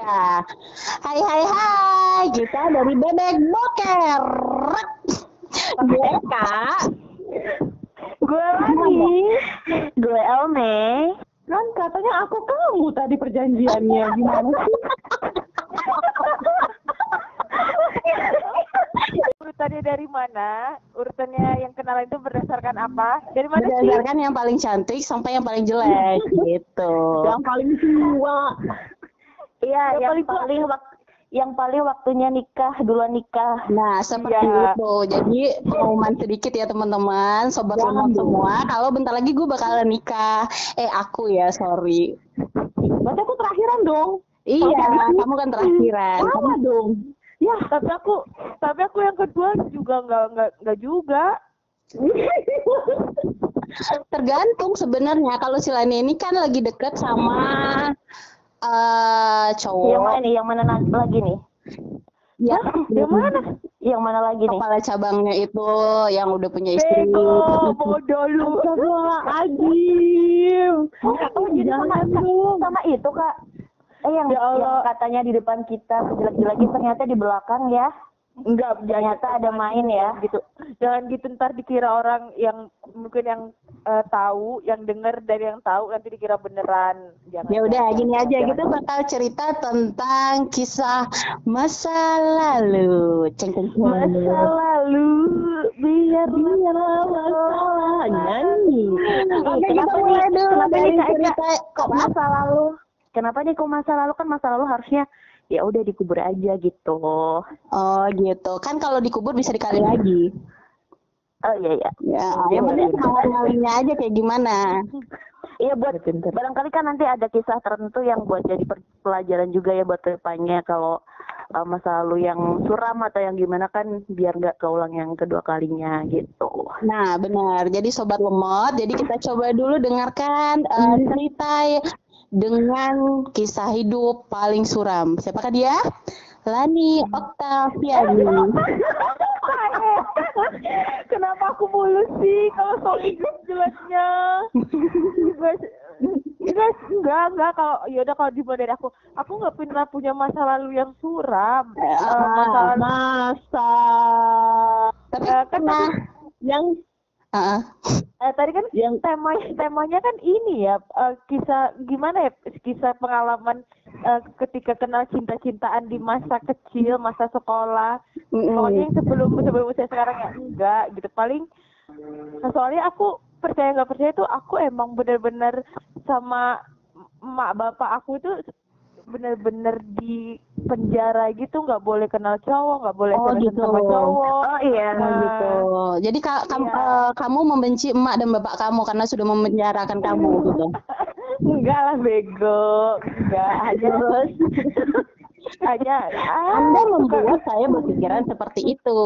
Ya. Hai hai hai, kita dari Bebek Boker. Gue Kak. Gue lagi. Gue Elme. Kan katanya aku kamu tadi perjanjiannya. Gimana sih? Urutannya dari mana? Urutannya yang kenalan itu berdasarkan apa? Dari mana sih? Berdasarkan yang paling cantik sampai yang paling jelek gitu. Yang paling tua. Iya, Yang yang paling tua. paling wak yang paling waktunya nikah, duluan nikah. Nah, seperti Iya. itu. Jadi, pengumuman sedikit ya teman-teman, sobat dong. semua. Kalau bentar lagi gue bakalan nikah. Eh, aku ya, sorry. Berarti aku terakhiran dong. Iya, kamu kan terakhiran. Sama dong. Ya, tapi aku tapi aku yang kedua juga nggak nggak nggak juga. Tergantung sebenarnya. Kalau si Lani ini kan lagi deket sama eh cowok. Yang mana nih? Yang mana na- lagi nih? Ya, Yang mana? Yang mana lagi nih? kepala cabangnya itu yang udah punya istri. Bego, bodoh lu. Astagfirullahaladzim. Oh, jadi sama, sama itu, Kak. Eh, yang, Ya Allah. yang katanya di depan kita jelek-jelekin ternyata di belakang ya. Enggak, Ternyata ada main ya. gitu. Jangan gitu ntar dikira orang yang mungkin yang eh, tahu, yang denger dari yang tahu nanti dikira beneran. Jangan. Ya udah gini aja Jangan. kita bakal cerita tentang kisah masa lalu. Ceng ceng ceng. Masa lalu biar biar masalah nyanyi. Oke, kita Kenapa mulai nih? dulu dari nih, cerita Kok masa lalu? Kenapa nih kok masa lalu kan masa lalu harusnya ya udah dikubur aja gitu. Oh gitu. Kan kalau dikubur bisa dikali lagi. Oh iya iya. Ya, yang penting semangat ngalinya aja kayak gimana. Iya buat Pinter. barangkali kan nanti ada kisah tertentu yang buat jadi pelajaran juga ya buat depannya kalau uh, masa lalu yang suram atau yang gimana kan biar nggak keulang yang kedua kalinya gitu. Nah, benar. Jadi sobat lemot, jadi kita coba dulu dengarkan eh, cerita dengan kisah hidup paling suram. Siapakah dia? Lani Oktaviani. Kenapa aku mulu sih kalau soal jelasnya? Guys, enggak, enggak kalau ya udah kalau dimulai dari aku, aku nggak pernah punya masa lalu yang suram. Eh, Eh, masa lalu Masa Tapi Eh, kan pernah yang Heeh. eh, tadi kan yang tema temanya kan ini ya eh, kisah gimana ya kisah pengalaman eh, ketika kenal cinta-cintaan di masa kecil masa sekolah Mm-mm. pokoknya yang sebelum sebelum usia sekarang ya enggak gitu paling nah, soalnya aku percaya nggak percaya itu aku emang bener-bener sama emak bapak aku itu bener-bener di penjara gitu nggak boleh kenal cowok nggak boleh Oh, gitu. sama cowok Oh iya. Oh, gitu. Jadi ka- kam- eh, kamu membenci emak dan bapak kamu karena sudah memenjarakan kamu gitu. enggak lah bego enggak hanya hanya ah, Anda membuat saya berpikiran seperti itu.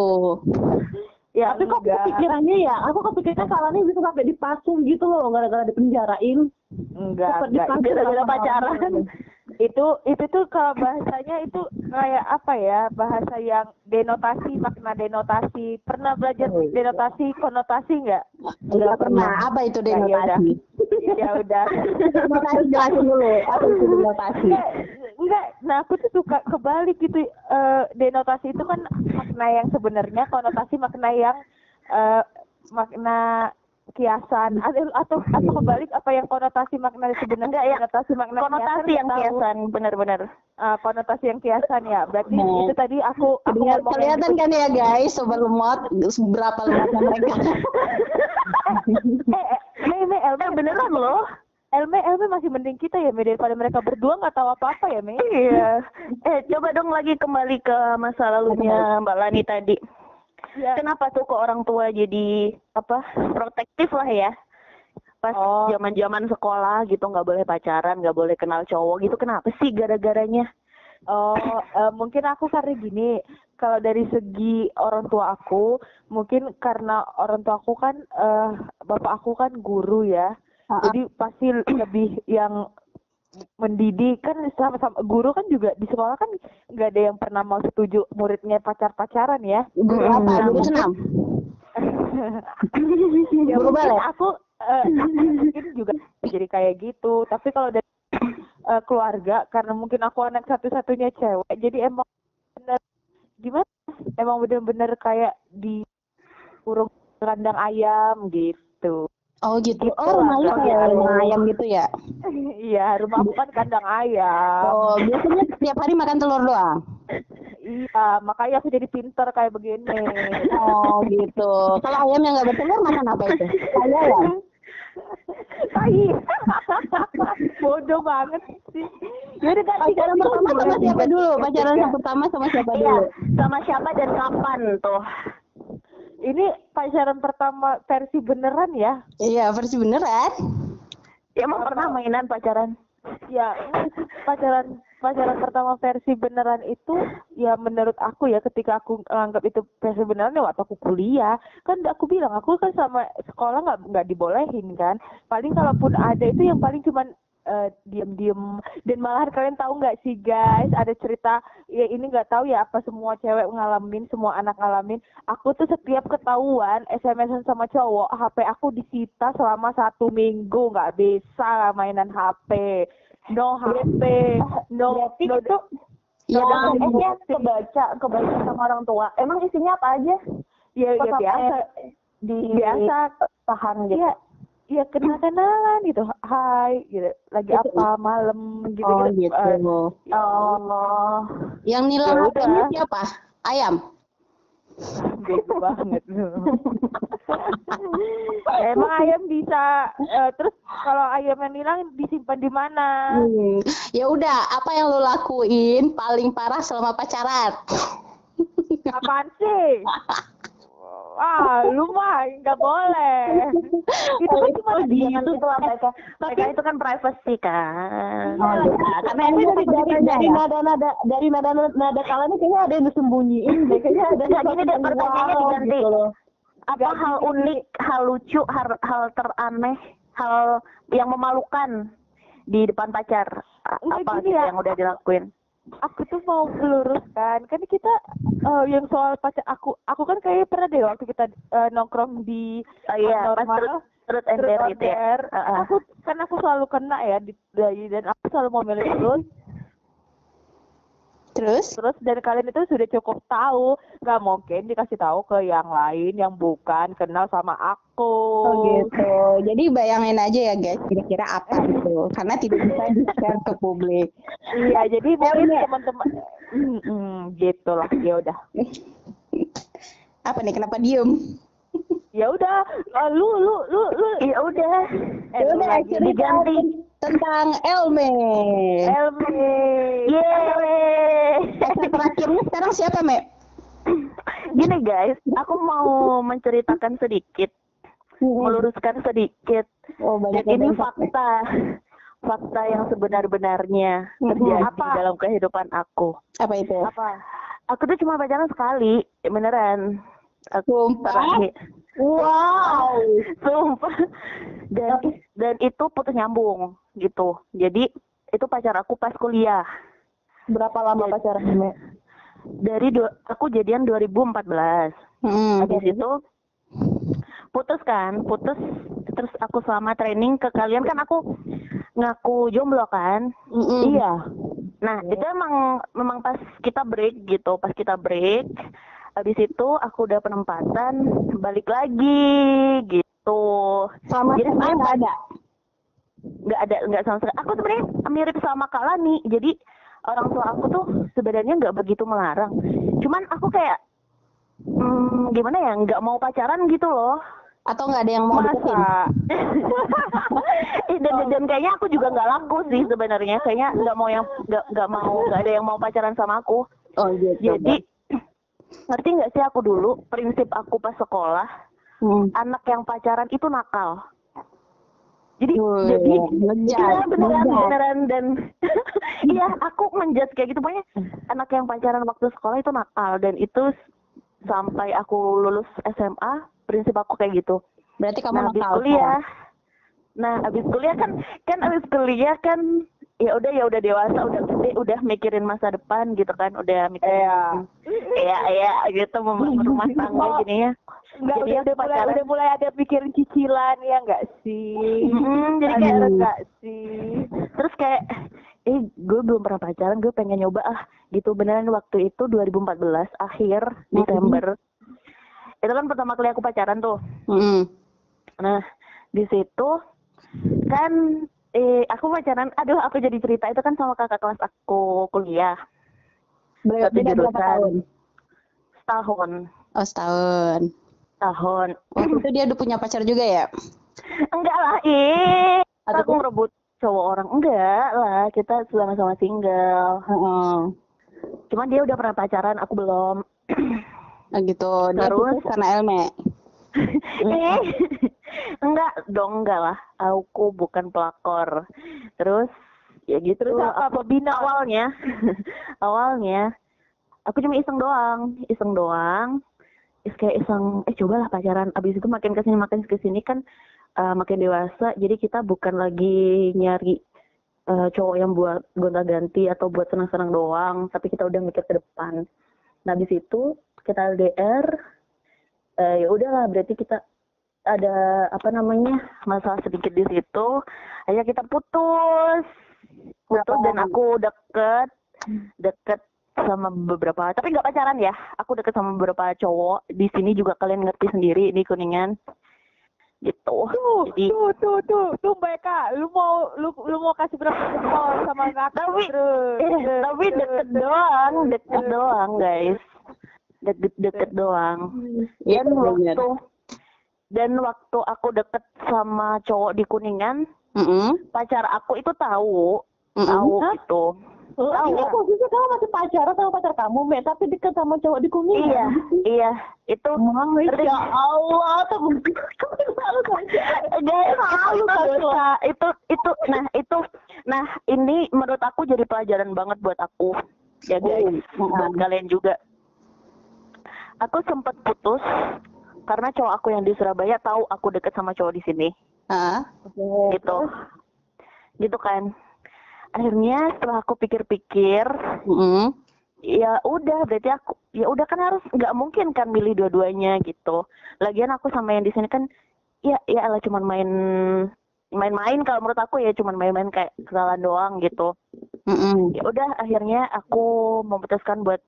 ya Tapi kok enggak kepikirannya ya, aku kepikirannya salahnya bisa sampai dipasung gitu loh, gara-gara dipenjarain. enggak Seperti enggak itu gara-gara pacaran. Itu itu tuh kalau bahasanya itu kayak apa ya bahasa yang denotasi makna denotasi pernah belajar denotasi konotasi enggak Enggak pernah. Apa itu Ya, ya udah. denotasi? ya udah Denotasi jelasin dulu. Apa itu denotasi? enggak nah aku tuh suka kebalik gitu Eh, denotasi itu kan makna yang sebenarnya konotasi makna yang eh, makna kiasan atau atau atau kebalik apa yang konotasi makna sebenarnya ya. konotasi makna konotasi kiasan, yang tahu. kiasan benar-benar. Ah, konotasi yang kiasan ya berarti Nah. itu tadi aku aku Kelihatan, kan ya guys, sobat lemot, berapa lemotnya mereka. eh, eh Mei Mei Elme beneran loh Elme Elme masih mending kita ya Mei daripada mereka berdua nggak tahu apa apa ya Mei Iya. Eh coba dong lagi kembali ke masa lalunya Mbak Lani tadi. Ya Kenapa tuh kok orang tua jadi apa protektif lah ya? Pas Oh. zaman-zaman sekolah gitu nggak boleh pacaran, nggak boleh kenal cowok gitu. Kenapa sih gara-garanya? Oh, eh, mungkin aku karena gini, kalau dari segi orang tua aku, mungkin karena orang tua aku kan, eh, bapak aku kan guru ya, jadi pasti lebih yang mendidik kan sama-sama guru kan juga di sekolah kan nggak ada yang pernah mau setuju muridnya pacar-pacaran ya. Guru apa? Guru senam? ya Guru mungkin aku eh, mungkin juga jadi kayak gitu, tapi kalau dari eh, keluarga karena mungkin aku anak satu-satunya cewek jadi emang bener gimana emang bener-bener kayak di kurung kandang ayam gitu Oh gitu. Gitu Oh rumah lu kayak kalau- rumah ayam gitu ya? iya rumah aku kan kandang ayam Oh biasanya setiap hari makan telur doang? iya makanya aku jadi pinter kayak begini Oh gitu. Kalau ayam yang nggak bertelur makan apa itu? Ayam. Tai. bodoh banget sih jadi kan Pacaran pertama sama siapa dulu? Pacaran yang pertama sama siapa Iya, dulu? sama siapa dan kapan tuh? Ini pacaran pertama versi beneran ya Iya versi beneran. Ya emang pernah mainan pacaran? ya pacaran pacaran pertama versi beneran itu ya menurut aku ya ketika aku anggap itu versi beneran ya waktu aku kuliah kan aku bilang aku kan sama sekolah nggak nggak dibolehin kan paling kalaupun ada itu yang paling cuman eh, diem-diem. Dan malahan kalian tahu nggak sih guys ada cerita ya ini nggak tahu ya apa semua cewek ngalamin semua anak ngalamin. Aku tuh setiap ketahuan SMS-an sama cowok HP aku disita selama satu minggu. Nggak bisa mainan HP no HP no Berarti no itu Ya, Yang esnya kebaca, kebaca sama orang tua. Emang isinya apa aja? ya, ya biasa. Di biasa. tahan gitu. Iya, iya kenal kenalan gitu. Hai, gitu. Lagi apa malam gitu. Oh gitu. gitu. Oh, Yang nilang Ya HP-nya udah. siapa? Ayam. bego banget. Emang ayam bisa eh, terus kalau ayam yang hilang disimpan di mana? Hmm. Ya udah, apa yang lo lakuin paling parah selama pacaran? Apaan sih? Ah, lu mah nggak boleh. Itu kan cuma jangan gitu lah mereka. Mereka itu kan privacy kan. Oh, ya. Karena ini dari dari dari nada nada dari nada nada kalanya kayaknya ada yang disembunyiin. Kayaknya ada Nggak, gini deh, yang pertanyaannya diganti. gitu. Apa hal unik, hal lucu, hal, hal teraneh, hal yang memalukan di depan pacar? Apa gitu ya. yang udah dilakuin? Aku tuh mau meluruskan kan kita eh, yang soal pacar aku aku kan kayaknya pernah deh waktu kita eh, nongkrong di Oh iya, normal, or gitu ya. Heeh. aku kan aku selalu kena ya di, dan aku selalu mau milih truth Terus? terus dan kalian itu sudah cukup tahu nggak mungkin dikasih tahu ke yang lain yang bukan kenal sama aku Oh gitu. Jadi bayangin aja ya guys, kira-kira apa itu. Karena tidak bisa di-share ke publik. iya jadi mungkin Mek. teman-teman hmm, gitu lah ya udah Apa nih, kenapa diem? Ya udah eh, lu lu lu lu Ya udah. eh, Ya udah, cerita diganti. tentang Elme. Elmi Yeay. Terakhirnya sekarang siapa, Me? Gini guys, aku mau menceritakan sedikit, meluruskan sedikit. Oh, banyak ini banyak. fakta, fakta yang sebenar-benarnya Mhm. terjadi Apa? dalam kehidupan aku. Apa itu? apa Aku tuh cuma pacaran sekali, beneran. Aku terakhir. Wow. Sumpah. Dan dan itu putus nyambung gitu. Jadi itu pacar aku pas kuliah. Berapa lama pacaran, Me? Dari dua, aku jadian 2014. Hmm. Habis itu putus kan, putus terus aku selama training ke kalian kan aku ngaku jomblo kan. Mm-mm. iya Nah, itu emang memang pas kita break gitu, pas kita break habis itu aku udah penempatan balik lagi gitu. Sama Jadi SMA nggak ada. nggak ada nggak sama sekali. Aku sebenarnya mirip sama Kalani. Jadi orang tua aku tuh sebenarnya nggak begitu melarang. Cuman aku kayak hmm, gimana ya nggak mau pacaran gitu loh. Atau nggak ada yang mau masa Eh, dan, dan kayaknya aku juga nggak laku sih sebenarnya. Kayaknya nggak mau yang nggak nggak mau nggak ada yang mau pacaran sama aku. Oh gitu. Jadi ngerti nggak sih aku dulu prinsip aku pas sekolah Hmm. anak yang pacaran itu nakal. Jadi Wih, jadi iya beneran beneran dan iya aku menjat kayak gitu pokoknya anak yang pacaran waktu sekolah itu nakal dan itu sampai aku lulus SMA prinsip aku kayak gitu. Berarti kamu nah, nakal. kuliah. Nah, habis kuliah kan kan habis kuliah kan ya udah ya udah dewasa, udah gede, udah mikirin masa depan gitu kan, udah mikirin Iya. Iya, iya gitu membangun rumah tangga gini ya. Enggak, Jadi udah, udah mulai pacaran. udah mulai ada pikiran cicilan ya enggak sih? Mm, jadi kayak enggak sih? terus kayak eh gue belum pernah pacaran gue pengen nyoba ah gitu beneran waktu itu 2014 akhir Desember itu kan pertama kali aku pacaran tuh Mm-mm. nah di situ kan eh aku pacaran aduh aku jadi cerita itu kan sama kakak kelas aku kuliah Ber- Satu beda berapa jurusan. tahun? setahun Oh setahun. tahun Waktu itu dia udah punya pacar juga ya? enggak lah Atau aku ngerebut cowok orang enggak lah kita sama-sama single Heeh. cuman dia udah pernah pacaran aku belum Nah, gitu. Dia Terus? karena Elme. eh enggak dong enggak lah. Aku bukan pelakor. Terus ya gitu. Terus apa? Pembina awalnya awalnya aku cuma iseng doang. Iseng doang. Is kayak iseng eh cobalah pacaran. Abis itu makin ke sini makin ke sini kan eh, makin dewasa. Jadi kita bukan lagi nyari eh, cowok yang buat gonta ganti atau buat senang-senang doang. Tapi kita udah mikir ke depan. Nah di situ kita LDR eh, ya udahlah berarti kita ada apa namanya masalah sedikit di situ. Akhirnya kita putus. Putus dan aku deket deket sama beberapa tapi nggak pacaran ya. Aku deket sama beberapa cowok. Di sini juga kalian ngerti sendiri di kuningan. Gitu. Tuh, jadi tuh, tuh, tuh, tuh Mbak Eka, lu mau, lu, lu mau kasih berapa jempol sama kakak Tapi- terus, eh, terus, tapi deket terus. doang deket doang guys. Deket deket doang. Iya, dan waktu dan waktu aku deket sama cowok di kuningan Mm-mm. pacar aku itu tahu Mm-mm. tahu Hah? gitu Oh, Tahu. iya, posisi kamu masih pacaran sama pacar kamu, Me, tapi deket sama cowok di kuningan. iya iya itu Masya Allah, temen kamu selalu itu kan, dosa. Itu itu nah itu nah ini menurut aku jadi pelajaran banget buat aku. Ya guys, buat kalian juga. Aku sempat putus karena cowok aku yang di Surabaya tahu aku deket sama cowok di sini. Ah. Gitu. Gitu kan. Akhirnya setelah aku pikir-pikir, Mm-mm. ya udah berarti aku ya udah kan harus nggak mungkin kan milih dua-duanya gitu lagian aku sama yang di sini kan ya ya lah cuman main main-main kalau menurut aku ya cuman main-main kayak kenalan doang gitu Mm-mm. ya udah akhirnya aku memutuskan buat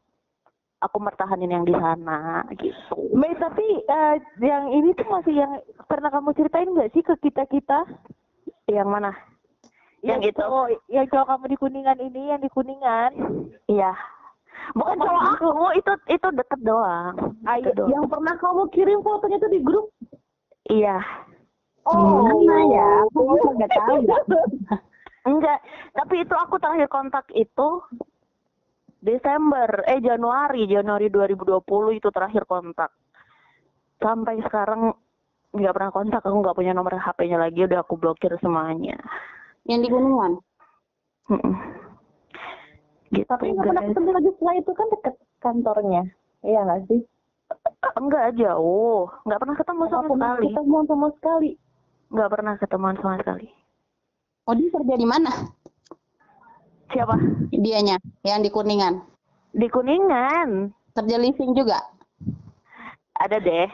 aku mertahanin yang di sana gitu Mei, tapi eh, yang ini tuh masih yang pernah kamu ceritain nggak sih ke kita kita? yang mana yang itu cowok, yang cowok kamu di kuningan ini, yang di kuningan. iya bukan cowok aku itu itu deket doang Ah, Itu iya, doang. Yang pernah kamu kirim fotonya tuh di grup. iya Oh, Gimana ya? Aku nggak tahu. Enggak, tapi itu aku terakhir kontak itu Desember, eh Januari, Januari 2020 itu terakhir kontak. Sampai sekarang nggak pernah kontak, aku nggak punya nomor HP-nya lagi, udah aku blokir semuanya. Yang di Gunungan. Gitu, Tapi nggak pernah ketemu lagi setelah itu kan deket kantornya. Iya nggak sih? Enggak jauh, nggak pernah ketemu Nggak sama pernah sekali, ketemu sama sekali. nggak pernah ketemuan sama sekali. Oh dia kerja di mana? Siapa? Dianya, yang di Kuningan. Di Kuningan. Kerja leasing juga. Ada deh.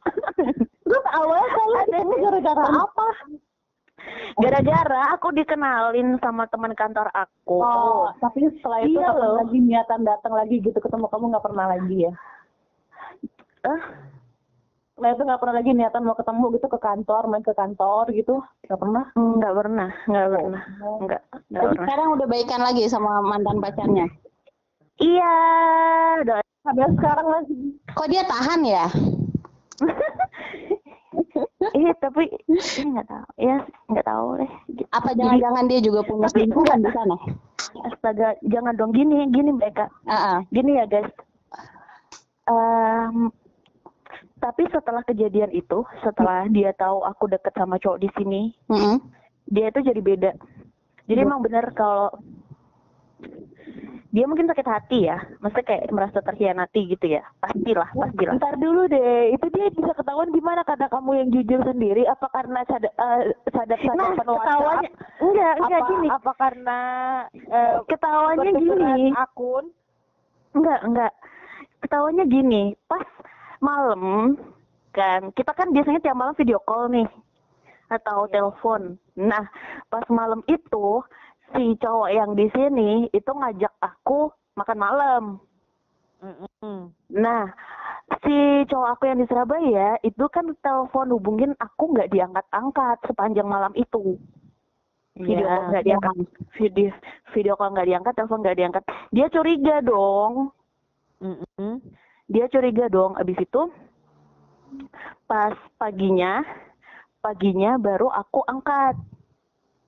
Terus awalnya kalian ketemu gara-gara apa? Gara-gara aku dikenalin sama teman kantor aku. Oh, tapi setelah itu Iya kapan lagi niatan datang lagi gitu ketemu kamu nggak pernah lagi ya? Eh, Setelah itu nggak pernah lagi niatan mau ketemu gitu ke kantor, main ke kantor gitu, nggak pernah? Enggak pernah, enggak pernah. Enggak Tapi pernah. sekarang udah baikan lagi sama mantan pacarnya. Iya, udah. Sampai sekarang masih. Kok dia tahan ya? Iya, tapi ini enggak tahu. Ya, enggak tahu deh. Apa jangan-jangan dia juga punya selingkuhan di sana? Astaga, jangan dong gini, gini mereka. Ah, ah. Gini ya, guys. Em, tapi setelah kejadian itu, setelah dia tahu aku deket sama cowok di sini, Mm-mm. dia itu jadi beda. Jadi emang bener kalau dia mungkin sakit hati ya, maksudnya kayak merasa terhianati gitu ya, pastilah, pastilah. Ntar dulu deh, itu dia bisa ketahuan gimana karena kamu yang jujur sendiri? Apa karena sadar uh, sadar Nah, sadar ketawanya enggak, enggak apa, gini. apa karena Ketawanya bertuturan gini. akun? Enggak, enggak. Ketawanya gini, pas malam kan kita kan biasanya tiap malam video call nih atau telepon nah pas malam itu si cowok yang di sini itu ngajak aku makan malam. Nah, si cowok aku yang di Surabaya itu kan telepon hubungin aku nggak diangkat-angkat sepanjang malam itu. Video Iya. call nggak diangkat, video video call nggak diangkat, telepon nggak diangkat. Dia curiga dong, Mm-mm. Dia curiga dong. Abis itu pas paginya, paginya baru aku angkat.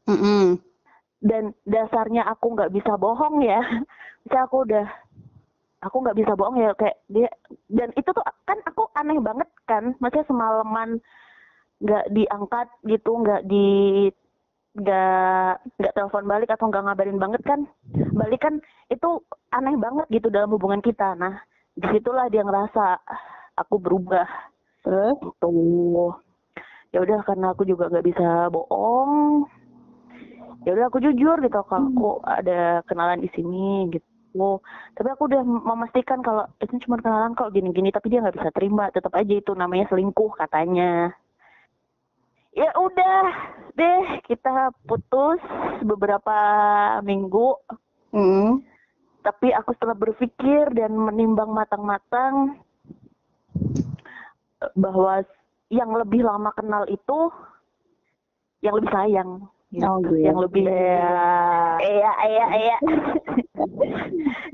Mm-mm. Dan dasarnya aku nggak bisa bohong ya. Bisa aku udah aku nggak bisa bohong ya kayak dia dan itu tuh kan aku aneh banget kan maksudnya semalaman nggak diangkat gitu nggak di nggak nggak telepon balik atau nggak ngabarin banget kan balik kan itu aneh banget gitu dalam hubungan kita nah di situlah dia ngerasa "Ah, aku berubah. Terus? gitu. Ya udah karena aku juga nggak bisa bohong. Ya udah aku jujur gitu kalau aku ada kenalan di sini gitu. Tapi aku udah memastikan kalau itu cuma kenalan kok gini-gini tapi dia nggak bisa terima. Tetap aja itu namanya selingkuh katanya. Ya udah deh kita putus beberapa minggu. Mm. Tapi aku setelah berpikir dan menimbang matang-matang eh, bahwa yang lebih lama kenal itu yang lebih sayang Oh, gitu. gitu. yang lebih iya iya iya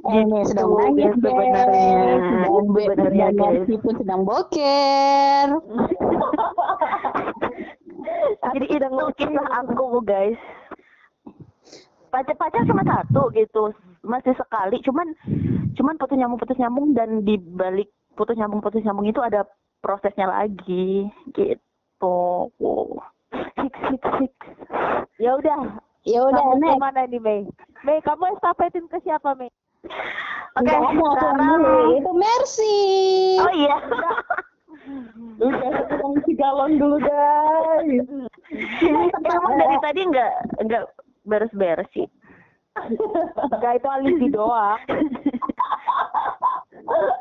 Eh, nih, sedang Gitu, nangis, guys, sebenarnya. Sebenarnya, guys. Pun sedang boker. jadi itu kisah aku guys pacar-pacar cuma satu gitu masih sekali cuman cuman putus nyambung putus nyambung dan di balik putus nyambung putus nyambung itu ada prosesnya lagi gitu six six six Ya udah. Ya udah, Kamu next. ke mana nih Mei? Mei, kamu estafetin ke siapa Mei? oke yang sekarang. Itu Mercy. oh iya Udah satu isi galon dulu guys. emang dari tadi nggak nggak beres-beres sih Enggak itu alibi doang.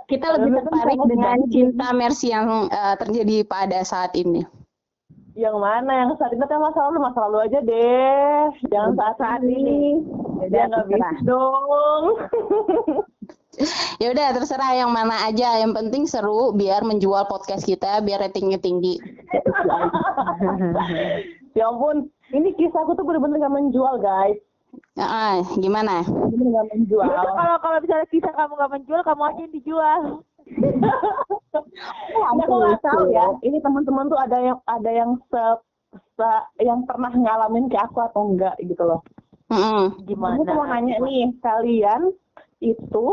Kita lebih tertarik dengan cinta Mercy yang eh, terjadi pada saat ini. Yang mana yang saat ini teh masa lalu masa lalu aja deh. Jangan saat saat ini. Ya nggak bisa dong. Ya udah terserah yang mana aja. Yang penting seru biar menjual podcast kita biar ratingnya tinggi. ya ampun, ini kisahku tuh bener-bener gak menjual guys. Ah, gimana? Bener-bener gak menjual. Kalau kalau misalnya kisah kamu nggak menjual, kamu aja yang dijual. Ya, aku nggak tahu ya. Ini teman-teman tuh ada yang ada yang se, se- yang pernah ngalamin kayak aku atau enggak gitu loh. Mm-mm. gimana Aku mau nanya nih, kalian itu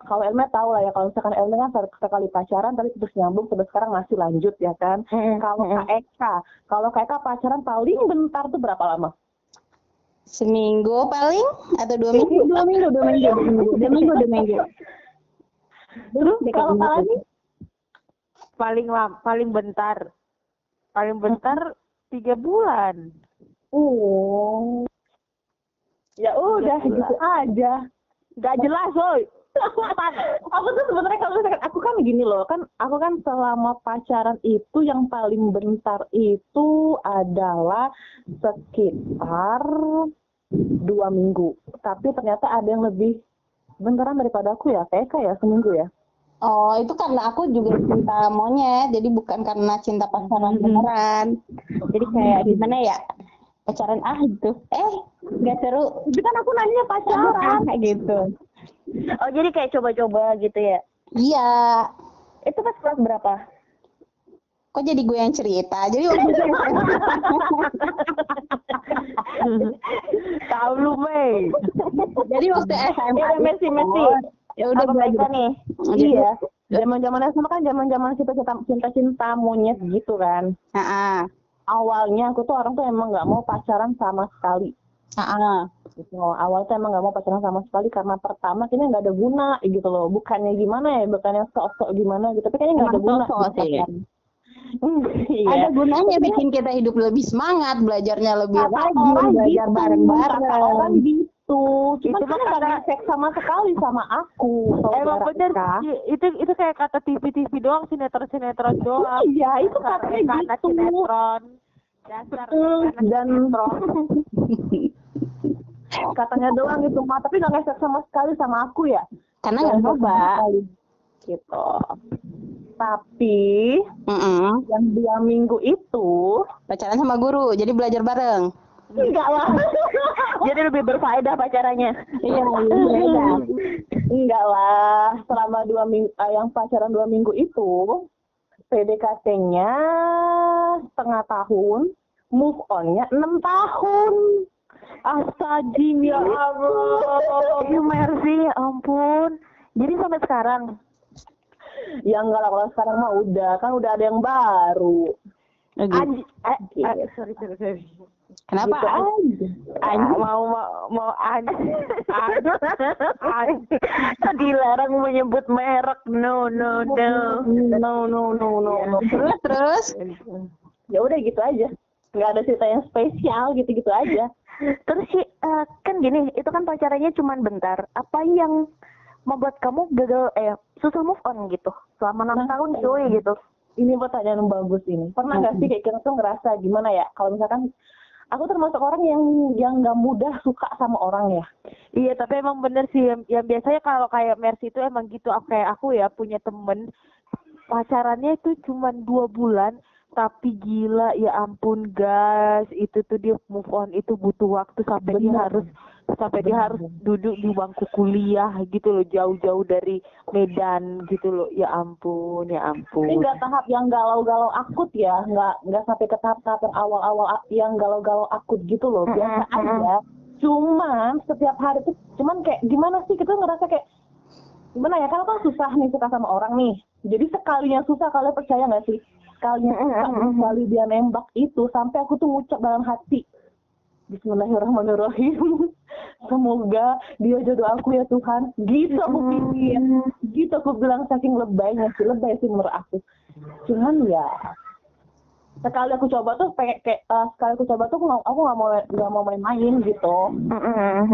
kalau Elma tahu lah ya kalau misalkan Elma kan sekali pacaran tapi terus nyambung sampai sekarang masih lanjut ya kan. Kalau Kak Eka, kalau Kak Eka pacaran paling bentar tuh berapa lama? Seminggu paling atau dua minggu? Dua minggu, dua minggu, dua minggu, dua minggu, dua minggu. Terus kalau? Paling lam, paling bentar. Paling bentar tiga bulan. Oh. Ya udah gitu aja. Gak jelas, woy. Aku tuh sebenarnya kalau misalkan aku kan gini loh kan aku kan selama pacaran itu yang paling bentar itu adalah sekitar dua minggu tapi ternyata ada yang lebih bentaran daripada aku ya kayak kayak seminggu ya Oh, itu karena aku juga cinta monyet, jadi bukan karena cinta pacaran beneran. Jadi kayak gimana ya? Pacaran ah gitu. Eh, nggak seru. tapi kan aku nanya pacaran Kayak gitu. Oh jadi kayak coba-coba gitu ya Iya. itu pas kelas berapa Kok jadi gue yang cerita? Jadi waktu itu Tahu lu, Mei. jadi waktu SMA Ya Messi, Messi. Ya udah apa mereka nih iya zaman zaman SMA kan zaman zaman cinta cinta cinta cinta monyet gitu kan Heeh. awalnya aku tuh orang tuh emang nggak mau pacaran sama sekali Heeh. Gitu loh. Awalnya tuh emang nggak mau pacaran sama sekali karena pertama kayaknya nggak ada guna gitu loh. Bukannya gimana ya, bukannya sok-sok gimana gitu. Tapi kayaknya nggak ada guna. sok-sok sih. pacaran. Hmm, iya. Ada gunanya bikin kita hidup lebih semangat, belajarnya lebih Kata rajin, orang belajar gitu, Kata orang bareng-bareng. gitu. itu. Cuma Itu kan nggak karena- ngefek sama sekali sama aku. Emang bener itu itu kayak kata TV-TV doang sinetron sinetron doang. Iya, itu katanya gitu. sinetron. Dasar dan. katanya doang gitu mah, tapi nggak ngefek sama sekali sama aku ya. Karena nggak coba. Gitu. Tapi Mm-mm. yang dua minggu itu Pacaran sama guru, jadi belajar bareng. enggak lah. Jadi lebih berfaedah pacarannya. Iya, iya. Enggak lah, selama dua minggu, yang pacaran dua minggu itu, PDKT-nya setengah tahun, move on-nya enam tahun. Astagfirullah ya Allah. Ya Mercy, ya ampun. Jadi sampai sekarang. Ya enggak lah, kalau sekarang mah udah, kan udah ada yang baru. Oh, gitu. Anj eh, eh, Gitu. sorry sorry sorry. Kenapa? Gitu aja. Anj mau mau mau anj anj anj. Dilarang menyebut merek. No, no, no. No, no, no, no, no. Terus, terus? Ya udah gitu aja. Nggak ada cerita yang spesial, gitu-gitu aja. Terus sih, eh, kan gini, itu kan pacarannya cuma bentar. Apa yang membuat kamu gagal, eh, susah move on gitu? Selama enam Nah, tahun cuy gitu. Ini pertanyaan yang bagus ini. Pernah nggak sih kayak kita tuh ngerasa gimana ya? Kalau misalkan aku termasuk orang yang yang nggak mudah suka sama orang ya. Iya tapi emang bener sih yang, yang biasanya kalau kayak Mercy itu emang gitu Aku- kayak aku ya punya temen pacarannya itu cuma dua bulan tapi gila ya ampun guys. Itu tuh dia move on itu butuh waktu sampai dia Bener. harus sampai dia harus duduk di bangku kuliah gitu loh jauh-jauh dari Medan gitu loh. Ya ampun ya Ini ampun nggak tahap yang galau-galau akut ya, nggak nggak sampai ke tahap-tahap yang awal-awal yang galau-galau akut gitu loh, biasa aja. Cuman setiap hari tuh, cuman kayak gimana sih? Kita ngerasa kayak gimana ya? Kalau kan susah nih suka sama orang nih, jadi sekalinya susah kalian percaya nggak sih? Susah sekali dia nembak itu sampai aku tuh ngucap dalam hati. Bismillahirrahmanirrahim. Semoga dia jodoh aku ya Tuhan. Gitu aku pikir. Gitu aku bilang saking lebaynya sih. Lebay sih menurut aku. Cuman ya sekali aku coba tuh pengen kayak eh, sekali aku coba tuh aku nggak aku nggak mau nggak mau main-main gitu. Hmm,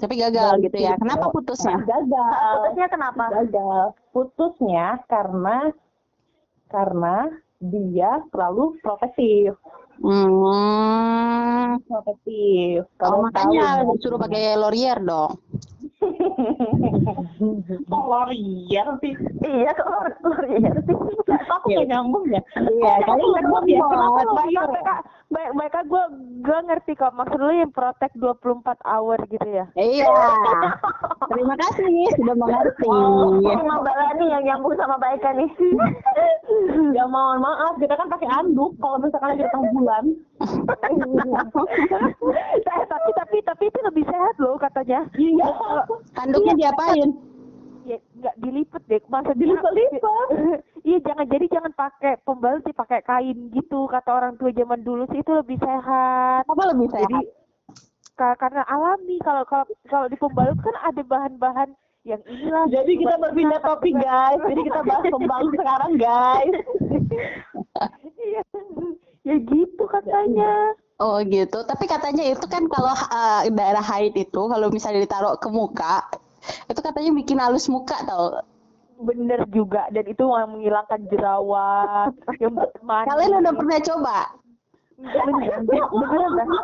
tapi gagal gitu ya. Kenapa putusnya? Gagal. Putusnya kenapa? Gagal. Putusnya karena karena dia terlalu protektif. Hmm. Protektif. Oh, Kalau makanya tahu- suruh pakai Laurier dong. Kok Laurier sih? Iya, kok Laurier sih? Aku nggak nyambung ya. Iya, kali nyambung ya. Baik, mereka, baik, mereka gue gue ngerti kok maksud lu yang protect 24 hour gitu ya. Iya. Terima kasih sudah mengerti. Cuma Mbak Lani yang nyambung sama Mbak Eka nih. Ya mohon maaf, kita kan pakai anduk kalau misalkan datang bulan. Eh, tapi tapi tapi itu lebih sehat loh katanya. Iya. Handuknya diapain? Ya nggak dilipet deh, masa Dilipet-lipet. Iya jangan jadi jangan pakai pembalut sih pakai kain gitu kata orang tua zaman dulu sih itu lebih sehat. Apa lebih Jadi sehat? ka- karena alami kalau kalau kalau di pembalut kan ada bahan-bahan yang inilah. Jadi kita berpindah topik guys. Jadi kita bahas pembalut sekarang guys. Iya. ya gitu katanya. Oh gitu. Tapi katanya itu kan kalau uh, daerah haid itu kalau misalnya ditaruh ke muka, itu katanya bikin halus muka tau. Bener juga dan itu menghilangkan jerawat. Kalian udah pernah coba? bener, bener, bener.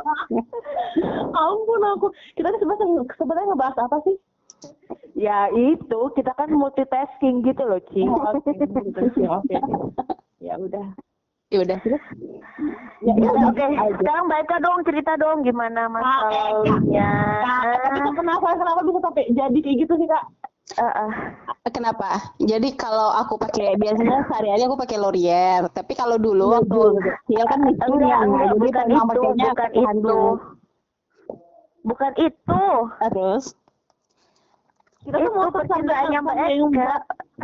Ampun aku. Kita ini sebenarnya sebenarnya ngebahas apa sih? Ya itu kita kan multitasking gitu loh Ci. Oke. Ya udah. Ya udah. Ya, ya, Oke, sekarang Mbak Eka dong cerita dong gimana masa lalunya. Nah, tapi kenapa kenapa bisa sampai jadi kayak gitu sih kak? Eh, eh. Kenapa? Jadi kalau aku pakai biasanya sehari-hari aku pakai Laurier, tapi kalau dulu waktu kecil kan Enggak, ya, enggak, jadi bukan memang itu, bukan itu. Bukan itu. Terus Kita tuh mau Itu percintaannya Mbak sama yang Eka.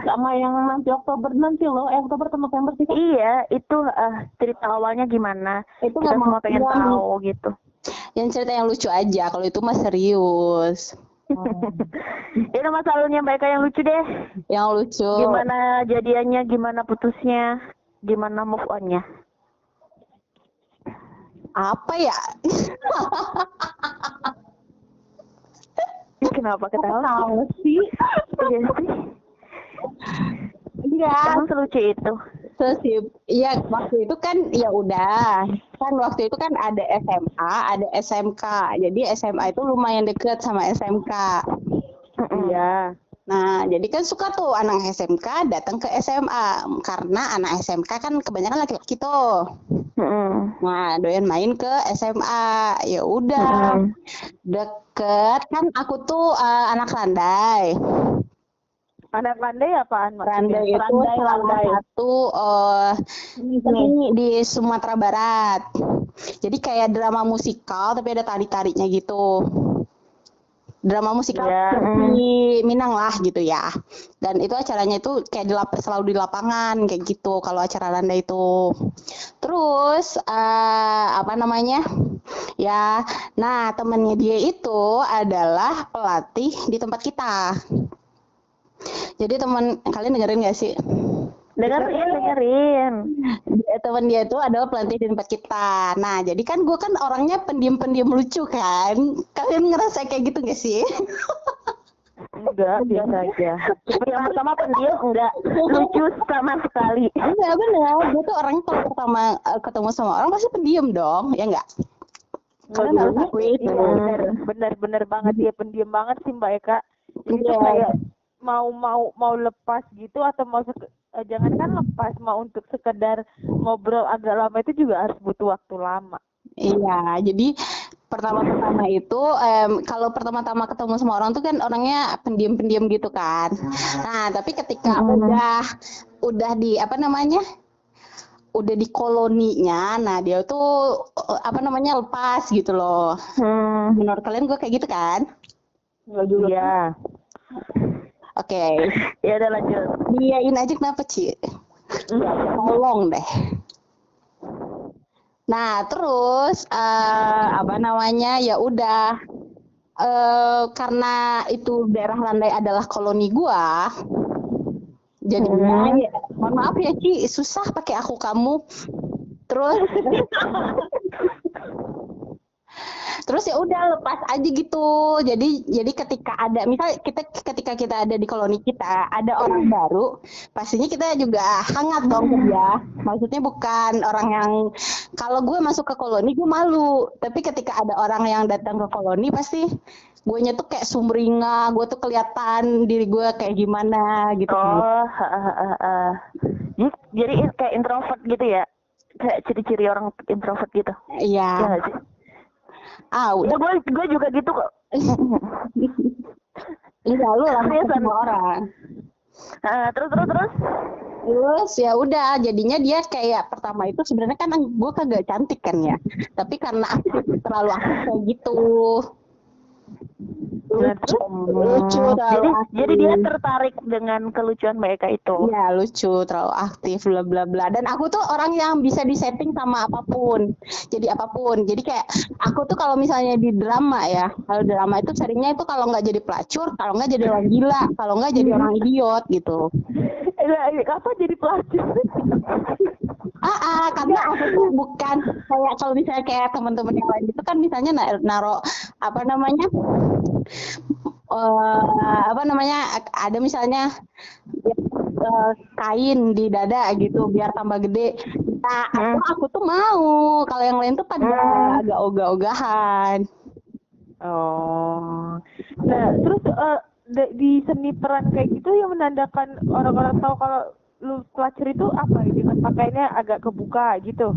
sama yang nanti Oktober nanti loh, eh Oktober atau November sih? Iya, itu eh, cerita awalnya gimana? itu Kita nggak mau semua pengen tahu gitu. yang cerita yang lucu aja. Kalau itu mah serius. Itu masa lalunya Mbak Eka yang lucu deh. Yang lucu. Gimana jadiannya, gimana putusnya, gimana move on-nya. Apa ya? Kenapa ketawa? Tahu sih. Iya sih. Iya. Emang selucu itu. Terus iya waktu itu kan ya udah kan waktu itu kan ada SMA, ada SMK. Jadi SMA itu lumayan deket sama SMK. Iya. Nah, jadi kan suka tuh anak SMK datang ke SMA karena anak SMK kan kebanyakan laki-laki tuh. Mm-mm. Nah, doyan main ke SMA. Ya udah. Mm-mm. Deket kan aku tuh eh, anak landai. Anak landai apaan? Landai itu Landai, salah landai. satu eh, Ini ini di Sumatera Barat. Jadi kayak drama musikal tapi ada tari-tarinya gitu. Drama musikal Iya. di Minang lah gitu ya. Dan itu acaranya itu kayak di lap- selalu di lapangan kayak gitu kalau acara Landa itu. Terus eh, apa namanya? Ya, nah temennya dia itu adalah pelatih di tempat kita. Jadi teman kalian dengerin gak sih? Dengerin, dengerin. Dia- teman dia itu adalah pelatih di tempat kita. Nah, jadi kan gue kan orangnya pendiam-pendiam lucu kan. Kalian ngerasa kayak gitu gak sih? Enggak, biasa aja. Yang pertama pendiam enggak lucu sama sekali. Iya benar. Gue tuh orangnya kalau pertama eh, ketemu sama orang pasti pendiam dong, ya enggak? Kalian harus akui itu. Iya, bener, bener, bener banget dia pendiam banget sih Mbak Eka. Jadi tuh Iya. kayak mau mau mau lepas gitu atau mau eh, jangankan lepas mau untuk sekedar ngobrol agak lama itu juga harus butuh waktu lama. Iya, jadi pertama-tama itu em, kalau pertama-tama ketemu sama orang tuh kan orangnya pendiam-pendiam gitu kan. Nah, tapi ketika udah udah di apa namanya? udah di koloninya, nah dia tuh apa namanya lepas gitu loh. Hmm. Menurut kalian gue kayak gitu kan? Enggak juga. Iya. Oke, Ya udah lanjut. diain aja kenapa Ci? Tolong deh. Nah, terus eh, apa namanya? Ya udah eh karena itu daerah Landai adalah koloni gua. Jadinya ya, mohon maaf ya Ci, susah pakai aku kamu. Terus Terus ya udah lepas aja gitu. Jadi jadi ketika ada misal kita ketika kita ada di koloni kita ada orang baru, pastinya kita juga hangat dong dia. Maksudnya bukan orang yang kalau gue masuk ke koloni gue malu, tapi ketika ada orang yang datang ke koloni pasti gue tuh kayak sumringah, gue tuh kelihatan diri gue kayak gimana gitu. Oh, ha, ha, ha, Jadi kayak introvert gitu ya? Kayak ciri-ciri orang introvert gitu. Iya. Sih? Ah, udah Ya gue gue juga gitu kok. Iya, lu langsung Seriusan? sama orang. Ah, terus terus terus. Terus ya udah jadinya dia kayak pertama itu sebenarnya kan gue kagak cantik kan ya. Tapi karena aktif terlalu aktif kayak gitu. Lucu, lucu Jadi aktif. jadi dia tertarik dengan kelucuan Mbak Eka itu. Iya lucu, terlalu aktif, bla bla bla. Dan aku tuh orang yang bisa disetting sama apa pun. Jadi apa pun. Jadi kayak aku tuh kalau misalnya di drama ya, kalau drama itu seringnya itu kalau nggak jadi pelacur, kalau nggak jadi orang gila, kalau nggak jadi orang idiot gitu. Eh, apa jadi pelacur? Ah, ah, karena aku tuh bukan kayak kalau misalnya kayak teman-teman yang lain itu kan misalnya na- naro apa namanya eh apa namanya ada misalnya eh, kain di dada gitu biar tambah gede. Nah, aku, aku tuh mau. Kalau yang lain tuh pada agak ogah-ogahan. Oh. Nah, terus de- di seni peran kayak gitu yang menandakan orang-orang tahu kalau lu pelacur itu apa dengan pakainya agak kebuka gitu.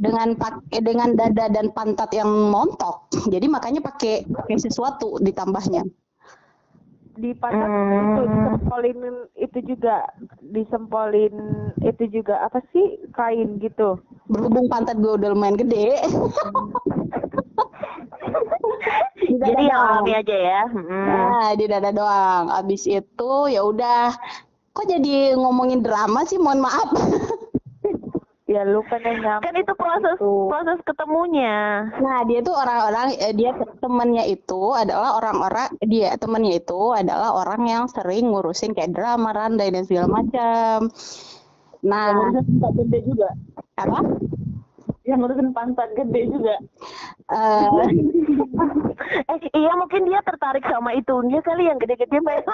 dengan pakai dengan dada dan pantat yang montok. Jadi makanya pakai pakai sesuatu ditambahnya. Di pantat Hmm. itu disempolin itu juga disempolin itu juga apa sih kain gitu. Berhubung pantat gue udah lumayan gede. Di dada Jadi yang alami aja ya. Hmm. Nah, di dada doang. Abis itu ya udah. Kok jadi ngomongin drama sih? Mohon maaf. Ya lu kan yang Kan itu proses proses ketemunya. Nah, dia tuh orang-orang eh, dia temennya itu adalah orang-orang dia temennya itu adalah orang yang sering ngurusin kayak drama, randai dan segala macam. Nah, Ngurusin tempat gede juga. apa? yang ngurusin pantat gede juga. Eh, Eh iya mungkin dia tertarik sama itunya kali yang gede-gede banget.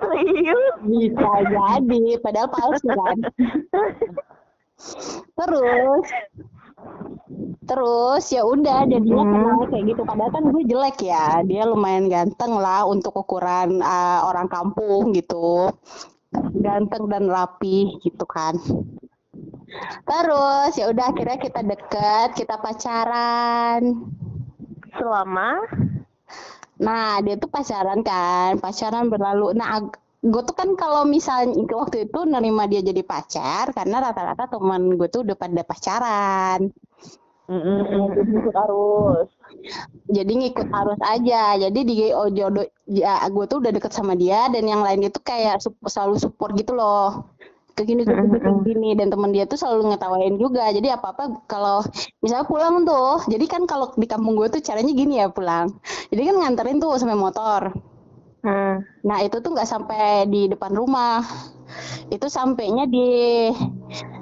Serius. bisa jadi, padahal palsu kan. Terus Terus ya udah jadinya Hmm. kenal kayak gitu padahal kan gue jelek ya dia lumayan ganteng lah untuk ukuran uh, orang kampung gitu ganteng dan rapi gitu kan terus ya udah akhirnya kita deket kita pacaran Selama Nah, dia tuh pacaran kan, pacaran berlalu. Nah, gue tuh kan kalau misalnya waktu itu nerima dia jadi pacar, karena rata-rata teman gue tuh udah pada pacaran. Arus. Jadi ngikut arus aja. Jadi di oh, jodoh, ya, gue tuh udah deket sama dia, dan yang lain itu kayak sup- selalu support gitu loh. Ke gini, gini, ke gini. Dan temen dia tuh selalu ngetawain juga. Jadi apa-apa kalau misalnya pulang tuh, jadi kan kalau di kampung gue tuh caranya gini ya pulang. Jadi kan nganterin tuh sampai motor. hmm. Nah, itu tuh nggak sampai di depan rumah. Itu sampainya di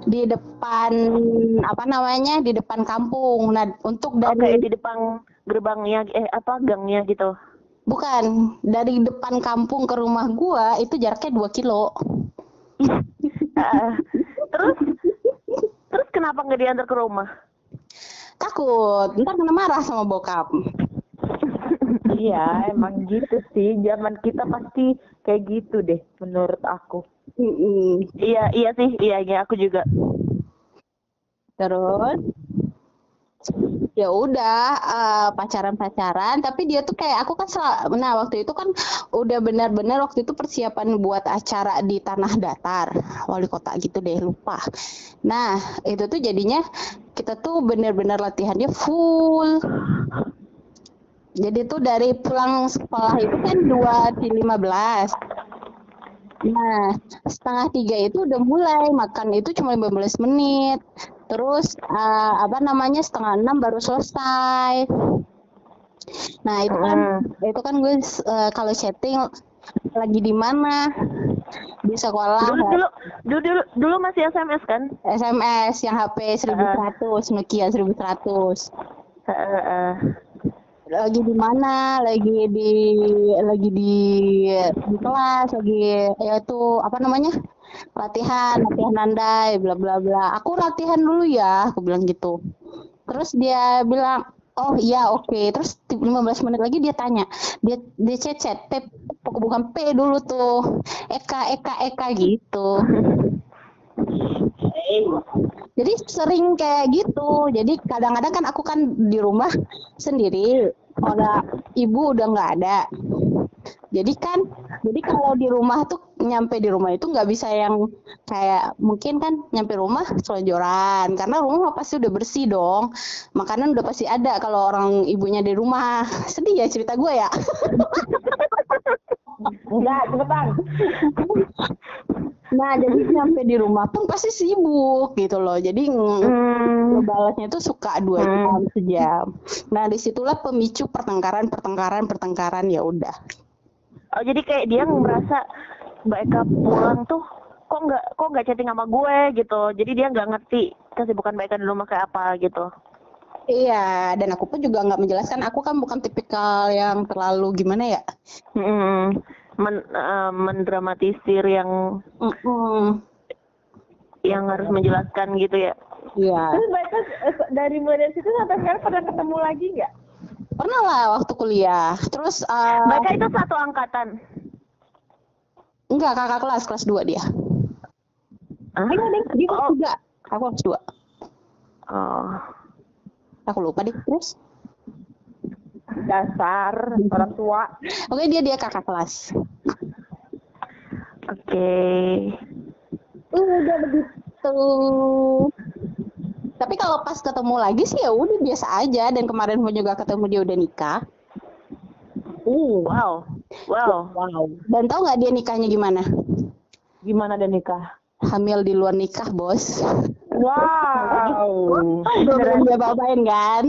di depan apa namanya? Di depan kampung. Nah, untuk Oke dari di depan gerbangnya eh apa gangnya gitu. bukan dari depan kampung ke rumah gua itu jaraknya 2 kilo. Terus terus kenapa nggak diantar ke rumah? Takut, ntar kena marah sama bokap. Iya, emang gitu sih. Zaman kita pasti kayak gitu deh, menurut aku. Iya iya sih iya iya aku juga. Terus ya udah eh, pacaran-pacaran tapi dia tuh kayak aku kan sel- nah waktu itu kan udah benar-benar waktu itu persiapan buat acara di tanah datar wali kota gitu deh lupa. Nah itu tuh jadinya kita tuh benar-benar latihannya full. Jadi tuh dari pulang sekolah itu kan dua di lima belas. Nah, setengah tiga itu udah mulai makan itu cuma 15 menit. Terus eh, apa namanya setengah enam baru selesai. Nah itu kan itu kan gue eh, kalau chatting lagi di mana? Di sekolah. Dulu dulu dulu dulu, dulu masih SMS kan? SMS yang HP 1100 Nokia 1100 Eh, eh, eh. lagi di mana? Lagi di lagi di di kelas lagi ya itu apa namanya latihan latihan andai bla bla bla. Aku latihan dulu ya aku bilang gitu. Terus dia bilang oh iya oke. Terus di 15 menit lagi dia tanya. Dia dia chat chat P bukan P dulu tuh. Eka Eka Eka gitu. Jadi sering kayak gitu. Jadi kadang-kadang kan aku kan di rumah sendiri orang ibu udah nggak ada jadi kan jadi kalau di rumah tuh nyampe di rumah itu nggak bisa yang kayak mungkin kan nyampe rumah selonjoran karena rumah pasti udah bersih dong. Makanan udah pasti ada kalau orang ibunya di rumah. Sedih ya cerita gue ya. Enggak, cepetan. nah jadi nyampe di rumah pun pasti sibuk gitu loh. Jadi mm, Hmm. ngebalasnya tuh suka dua jam sejam. Nah di situlah pemicu pertengkaran pertengkaran pertengkaran ya udah Oh jadi kayak dia merasa Mbak Eka pulang tuh kok nggak kok nggak chatting sama gue gitu. Jadi dia nggak ngerti kesibukan Mbak Eka di rumah kayak apa gitu. Iya, dan aku pun juga nggak menjelaskan. Aku kan bukan tipikal yang terlalu gimana ya. Hmm. Men, eh, mendramatisir yang Mm-mm. yang harus menjelaskan gitu ya. Iya. Terus mereka eh, dari mulai dari situ sampai sekarang pernah ketemu lagi nggak? Pernah lah waktu kuliah. Terus eh, Mbak Eka itu satu angkatan. enggak kakak kelas kelas 2 dia. Hah? Enggak, Deng. Dia kelas Oh. 3. Aku kelas 2. Oh. Aku lupa deh. Terus Dasar orang tua. Oke, dia dia kakak kelas. Oke. Udah begitu. Tapi kalau pas ketemu lagi sih ya udah biasa aja dan kemarin pun juga ketemu dia udah nikah. Uh, wow. Wow. Wow. Dan tahu nggak dia nikahnya gimana? Gimana dia nikah? Hamil di luar nikah, Bos. Wow. Belum dia bawain kan?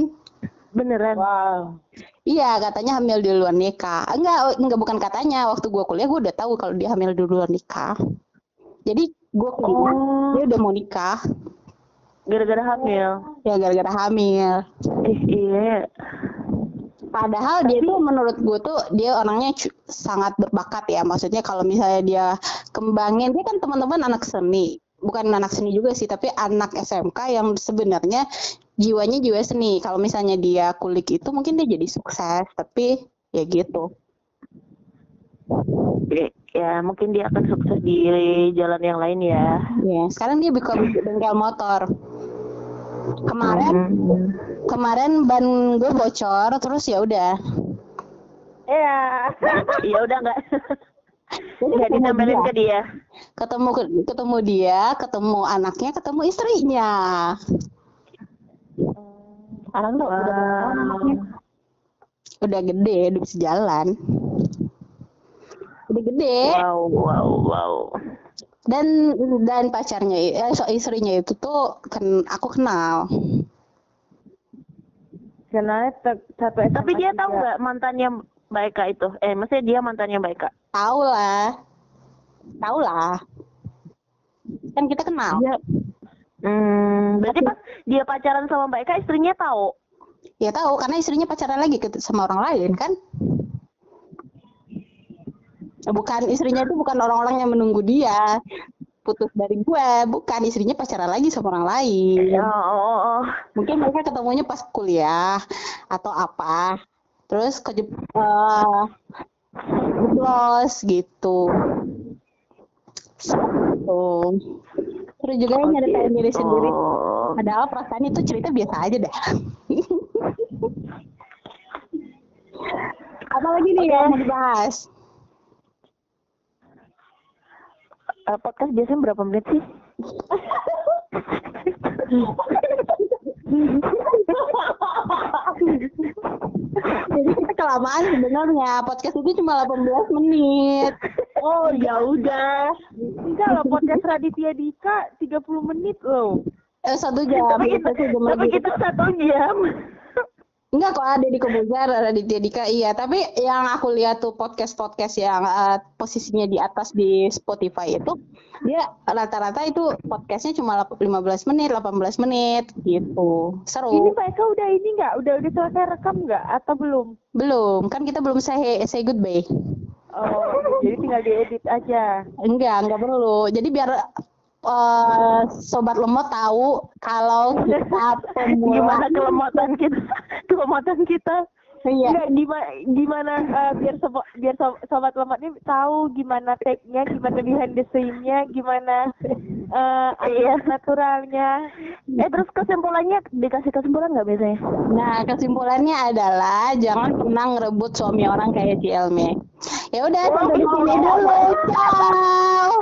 Beneran. Wow. Iya, katanya hamil di luar nikah. Enggak, enggak bukan katanya. Waktu gua kuliah gua udah tahu kalau dia hamil di luar nikah. Jadi gua kuliah, dia udah mau nikah. Gara-gara hamil. Ya gara-gara hamil. Ih, iya. Padahal dia tuh menurut gue tuh dia orangnya sangat berbakat ya. Maksudnya kalau misalnya dia kembangin, dia kan teman-teman anak seni. Bukan anak seni juga sih, tapi anak SMK yang sebenarnya jiwanya jiwa seni. Kalau misalnya dia kulik itu mungkin dia jadi sukses, tapi ya gitu. Oke, Ya, mungkin dia akan sukses di jalan yang lain ya. Ya, sekarang dia buka bengkel motor. Kemarin Hmm. kemarin ban gue bocor, terus ya udah. Iya. Ya udah nggak Jadi nggak ditempelin dia. ke dia. ketemu ketemu dia, ketemu anaknya, ketemu istrinya. Sekarang tuh udah tahun anaknya? Udah gede, udah bisa jalan. Udah gede. Wow, wow, wow. Dan dan pacarnya, eh, so istrinya itu tuh kan aku kenal. Kenalnya SMA Tapi dia tahu nggak mantannya Mbak Eka itu? Eh, maksudnya dia mantannya Mbak Eka? Tahu lah, tahu lah. Kan kita kenal. Iya. Hmm, berarti pas dia pacaran sama Mbak Eka, istrinya tahu. Ya tahu, karena istrinya pacaran lagi sama orang lain kan. Bukan istrinya itu bukan orang-orang yang menunggu dia. Putus dari gue, bukan istrinya pacaran lagi sama orang lain. Oh, oh, oh, oh. mungkin mereka ketemunya pas kuliah atau apa. Terus ke uh, gitu. Gitu. Terus juga yang nyeritain diri sendiri. Oh. padahal perasaan itu cerita biasa aja dah apa lagi nih yang mau dibahas Eh, podcast biasanya berapa menit sih? jadi kita kelamaan sebenarnya podcast itu cuma 18 menit Oh ya udah. Enggak loh podcast Raditya Dika 30 menit loh. eh satu jam tapi kita, tapi kita satu jam. Enggak kok ada di Kobuzer, Raditya Dika iya. Tapi yang aku lihat tuh podcast-podcast yang eh, posisinya di atas di Spotify itu dia rata-rata itu podcastnya cuma lap- 15 menit, 18 menit gitu. Ini Seru. Mbak Eka udah ini nggak? Udah udah selesai rekam nggak? Atau belum? Belum, kan kita belum say say goodbye. Oh, jadi tinggal diedit aja. Enggak, enggak perlu. Jadi biar eh, sobat lemot tahu kalau kita pemula Gimana kelematan kita? kelematan kita. Iya. Enggak gimana gimana eh, biar sobat biar so- sobat lemat ini tahu gimana take-nya, gimana behind the scene-nya, gimana eh Iya. naturalnya. Eh terus kesimpulannya dikasih kesimpulan nggak biasanya? Nah, kesimpulannya adalah jangan pernah ngerebut suami orang kayak si Elmi. Ya udah, sampai di sini dulu. Ciao.